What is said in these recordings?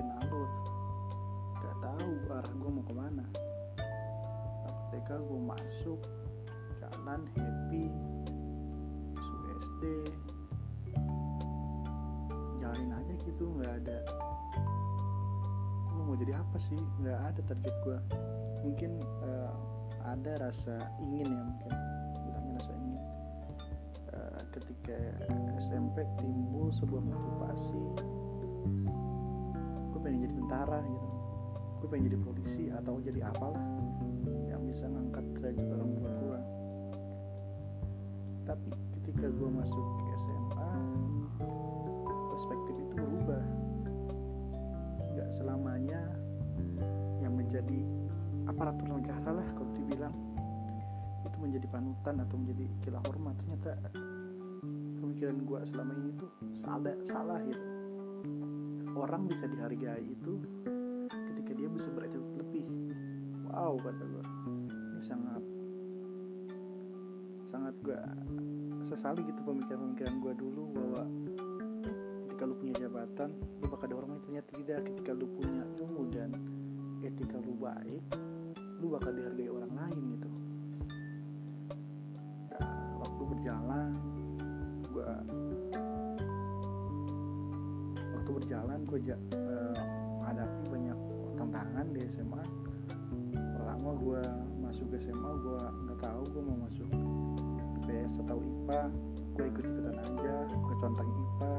ngikutin alur gak tahu arah gua mau ke mana. TK gua masuk. Jalan happy. SD jalanin aja gitu nggak ada. Lu mau jadi apa sih? Nggak ada target gua. Mungkin eh, ada rasa ingin ya mungkin. Bilangnya rasa ingin. Eh, ketika SMP timbul sebuah motivasi gue pengen jadi tentara gitu. Gue pengen jadi polisi atau jadi apalah yang bisa ngangkat derajat orang tua gue tapi ketika gue masuk ke SMA perspektif itu berubah. Nggak selamanya yang menjadi aparatur negara lah kalau dibilang. Itu menjadi panutan atau menjadi kilah hormat. Ternyata pemikiran gue selama ini tuh salah salah gitu orang bisa dihargai itu ketika dia bisa belajar lebih. Wow kata gue ini sangat sangat gue sesali gitu pemikiran-pemikiran gue dulu bahwa ketika lu punya jabatan lu bakal dihormati ternyata tidak. Ketika lu punya ilmu dan etika lu baik lu bakal dihargai orang lain gitu. Nah, waktu berjalan gue berjalan gue ja- eh, menghadapi banyak tantangan di SMA pertama gue masuk ke SMA gue nggak tahu gue mau masuk IPS atau IPA gue ikut ikutan aja gue contang IPA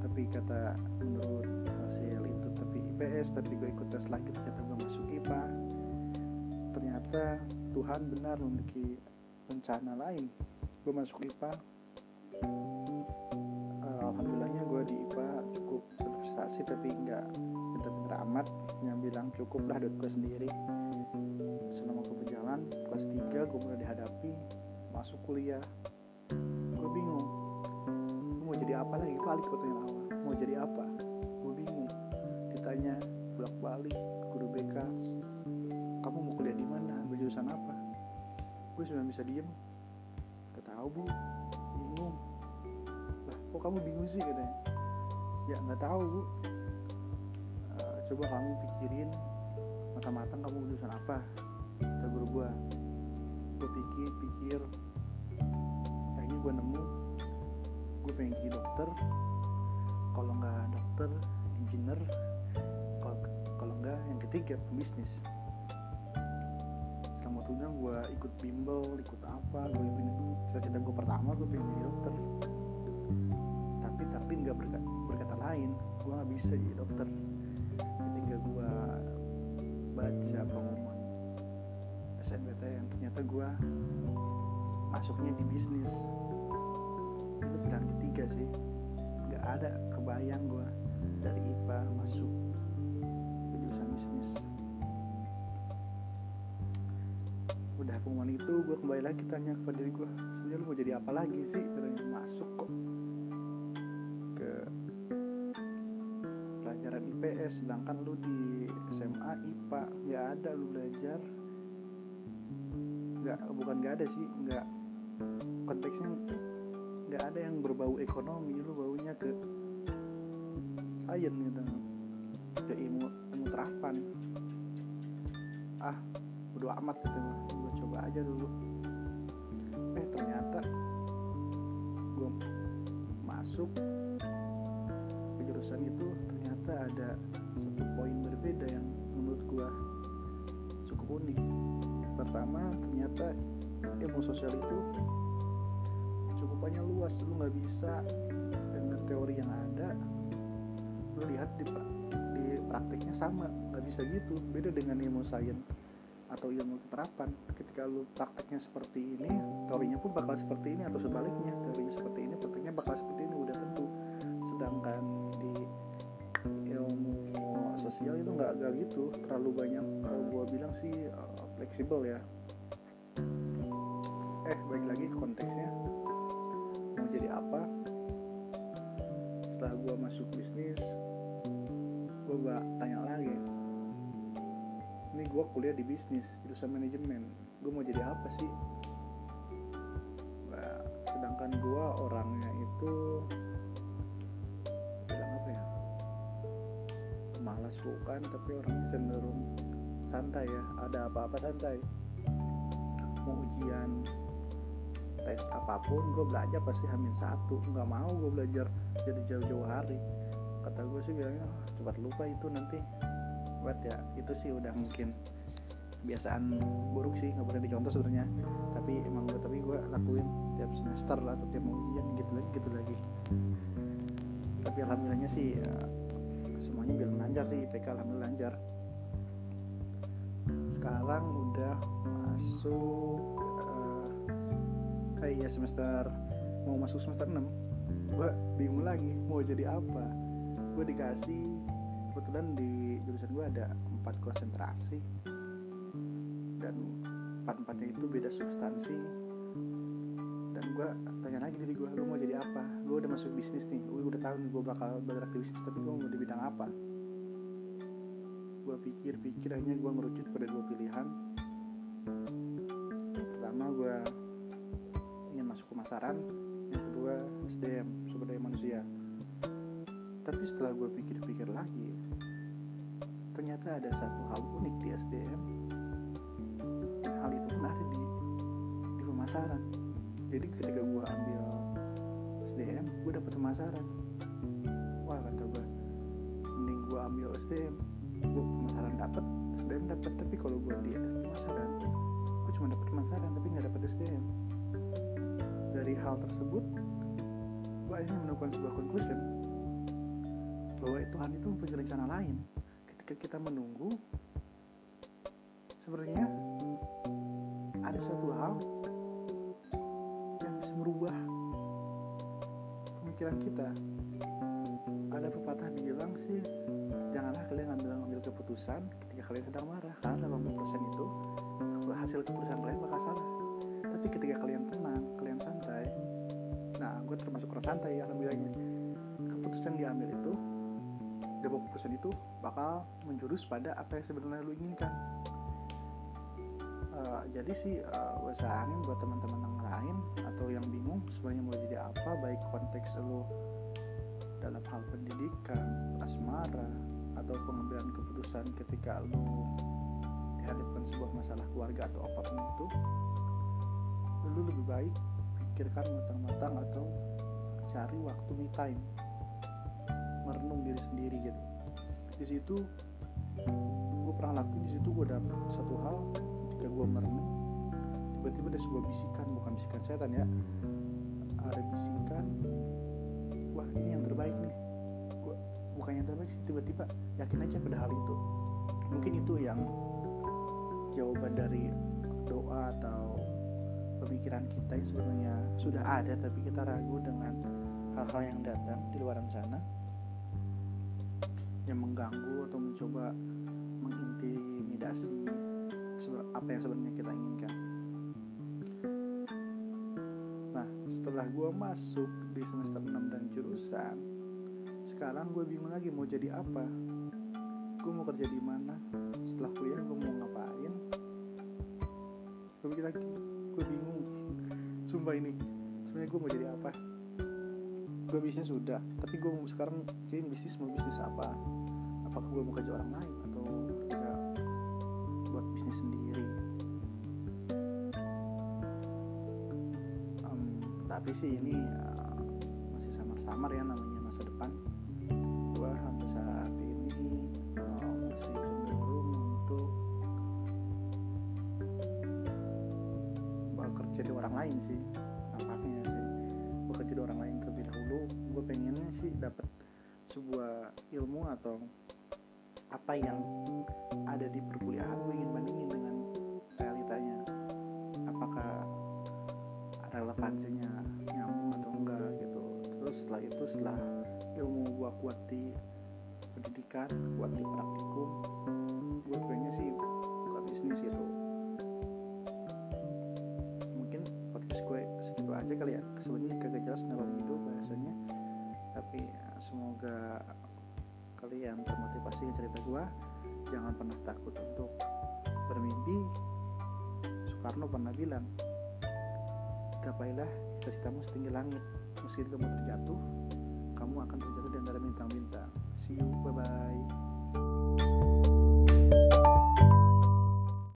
tapi kata menurut hasil itu tapi IPS tapi gue ikut tes lagi ternyata gue masuk IPA ternyata Tuhan benar memiliki rencana lain. Gue masuk IPA amat yang bilang cukup lah duit gue sendiri. Selama gue berjalan kelas 3 gue mulai dihadapi masuk kuliah. Gue bingung Gua mau jadi apa lagi? Balik ke pertanyaan awal. Mau jadi apa? Gue bingung. Ditanya bolak balik guru BK kamu mau kuliah di mana? Ambil jurusan apa? Gue cuma bisa diem. Gak bu. Bingung. Lah kok kamu bingung sih? katanya. Ya nggak tahu bu coba kamu pikirin matang-matang kamu jurusan apa kata guru gua. Gue pikir pikir. Kayaknya gue nemu gue pengen jadi dokter. Kalau nggak dokter engineer. Kalau nggak yang ketiga pembisnis. Selama waktunya gue ikut bimbel ikut apa gue cita-cita gue pertama gue pengen jadi dokter. Tapi tapi nggak berkata, berkata lain gue nggak bisa jadi dokter gue baca pengumuman SNBTN ternyata gue masuknya di bisnis. Itu pilihan ketiga sih. Nggak ada kebayang gue dari IPA masuk ke jurusan bisnis. Udah pengumuman itu gue kembali lagi tanya kepada diri gue sebenarnya lu mau jadi apa lagi sih? Katanya masuk kok pelajaran IPS sedangkan lu di SMA IPA nggak ada lu belajar. Nggak bukan nggak ada sih nggak. Konteksnya nggak ada yang berbau ekonomi lu baunya ke sains gitu. Ke ilmu ilmu terapan. Ah bodo amat gitu gue coba aja dulu. Eh ternyata gue masuk ke jurusan itu ternyata ada satu poin berbeda yang menurut gue cukup unik. Pertama ternyata ilmu sosial itu cukupannya luas. Lu nggak bisa dengan teori yang ada lu lihat di, di prakteknya sama. Nggak bisa gitu. Beda dengan ilmu sains atau ilmu terapan ketika lu prakteknya seperti ini teorinya pun bakal seperti ini atau sebaliknya nggak gitu terlalu banyak kalau gua bilang sih uh, fleksibel ya. Eh balik lagi konteksnya. Mau jadi apa? Masuk bisnis gue gak tanya lagi. Ini gue kuliah di bisnis jurusan manajemen. Gue mau jadi apa sih? Nah, sedangkan gue orangnya itu bukan tapi orangnya cenderung santai ya. Ada apa-apa santai. Mau ujian tes apa pun gue belajar pasti hamil satu. Nggak mau gue belajar jadi jauh-jauh hari. Kata gue sih bilangnya "Ah, cepat lupa itu nanti. Buat ya itu sih udah mungkin kebiasaan buruk sih nggak boleh dicontoh sebenarnya. Tapi emang gue tapi gue lakuin tiap semester atau tiap mau ujian gitu lagi gitu lagi. Tapi alhamdulillahnya sih ya, semuanya bilang lancar sih IPK alhamdulillah lancar sekarang udah masuk eh, eh iya semester mau masuk semester 6 gue bingung lagi mau jadi apa? Gue dikasih kebetulan di jurusan gue ada empat konsentrasi. Dan empat empatnya itu beda substansi dan gue tanya lagi diri gue lu mau jadi apa? Gue udah masuk bisnis nih. Gue udah tahu nih gue bakal bergerak di bisnis tapi gue mau di bidang apa? Gue pikir-pikir akhirnya gue merucut pada dua pilihan. Pertama gue ingin masuk pemasaran. Yang kedua SDM sumber daya manusia. Tapi setelah gue pikir-pikir lagi ternyata ada satu hal unik di SDM dan hal itu ada di di pemasaran jadi ketika gue ambil SDM gue dapet pemasaran. Wah kata gue mending gue ambil SDM gue pemasaran dapet SDM dapet. Tapi kalau gue di pemasaran gue cuma dapet pemasaran tapi nggak dapet SDM dari hal tersebut gue akhirnya menemukan sebuah conclusion bahwa Tuhan itu mempunyai rencana lain. Ketika kita menunggu sebenarnya ada satu hal merubah pemikiran kita ada pepatah bilang sih janganlah kalian ambil ambil keputusan ketika kalian sedang marah. Karena 80% itu hasil keputusan kalian bakal salah. Tapi ketika kalian tenang kalian santai nah gue termasuk orang santai ya alhamdulillahnya. Keputusan diambil itu dan keputusan itu bakal menjurus pada apa yang sebenarnya lu inginkan. Uh, jadi sih uh, gue saranin buat teman-teman yang lain atau yang bingung sebenarnya mau jadi apa baik konteks lo dalam hal pendidikan asmara atau pengambilan keputusan ketika lo dihadapkan sebuah masalah keluarga atau apa pun itu lu lebih baik pikirkan matang-matang atau cari waktu me time merenung diri sendiri gitu. Di situ gue pernah lakuin di situ gue dapet satu hal ketika gue merenung tiba-tiba ada sebuah bisikan bukan bisikan setan ya. Ada bisikan. Wah ini yang terbaik nih. Gue bukan yang terbaik sih tiba-tiba yakin aja pada hal itu. Mungkin itu yang jawaban dari doa atau pemikiran kita yang sebenarnya sudah ada tapi kita ragu dengan hal-hal yang datang di luar sana. Yang mengganggu atau mencoba mengintimidasi apa yang sebenarnya kita inginkan. Setelah gue masuk di semester 6 dan jurusan, sekarang gue bingung lagi mau jadi apa. Gue mau kerja di mana? Setelah kuliah gue mau ngapain? Gue pikir lagi, gue bingung. Sumpah ini, sebenarnya gue mau jadi apa? Gue bisnis sudah, tapi gue mau sekarang jadi bisnis mau bisnis apa? Apakah gue mau kerja orang lain atau kerja tapi sih ini uh, masih samar-samar ya namanya masa depan. Gue sampai saat ini uh, masih cenderung untuk bekerja di orang lain sih nampaknya sih. Bekerja di orang lain terlebih dahulu gue pengennya sih dapat sebuah ilmu atau apa yang ada di perkuliahan. Gue ingin bandingin dengan realitanya. Apakah relevansinya setelah itu setelah ilmu gue kuat di pendidikan kuat di praktikum gue pengennya sih buka bisnis gitu. Mungkin podcast gue segitu aja kali ya. Sebenarnya kagak jelas kenapa begitu bahasanya. Tapi ya, semoga kalian termotivasi dengan cerita gue jangan pernah takut untuk bermimpi. Soekarno pernah bilang gapailah cita-citamu setinggi langit meski kamu terjatuh kamu akan terjatuh di antara bintang-bintang see you bye bye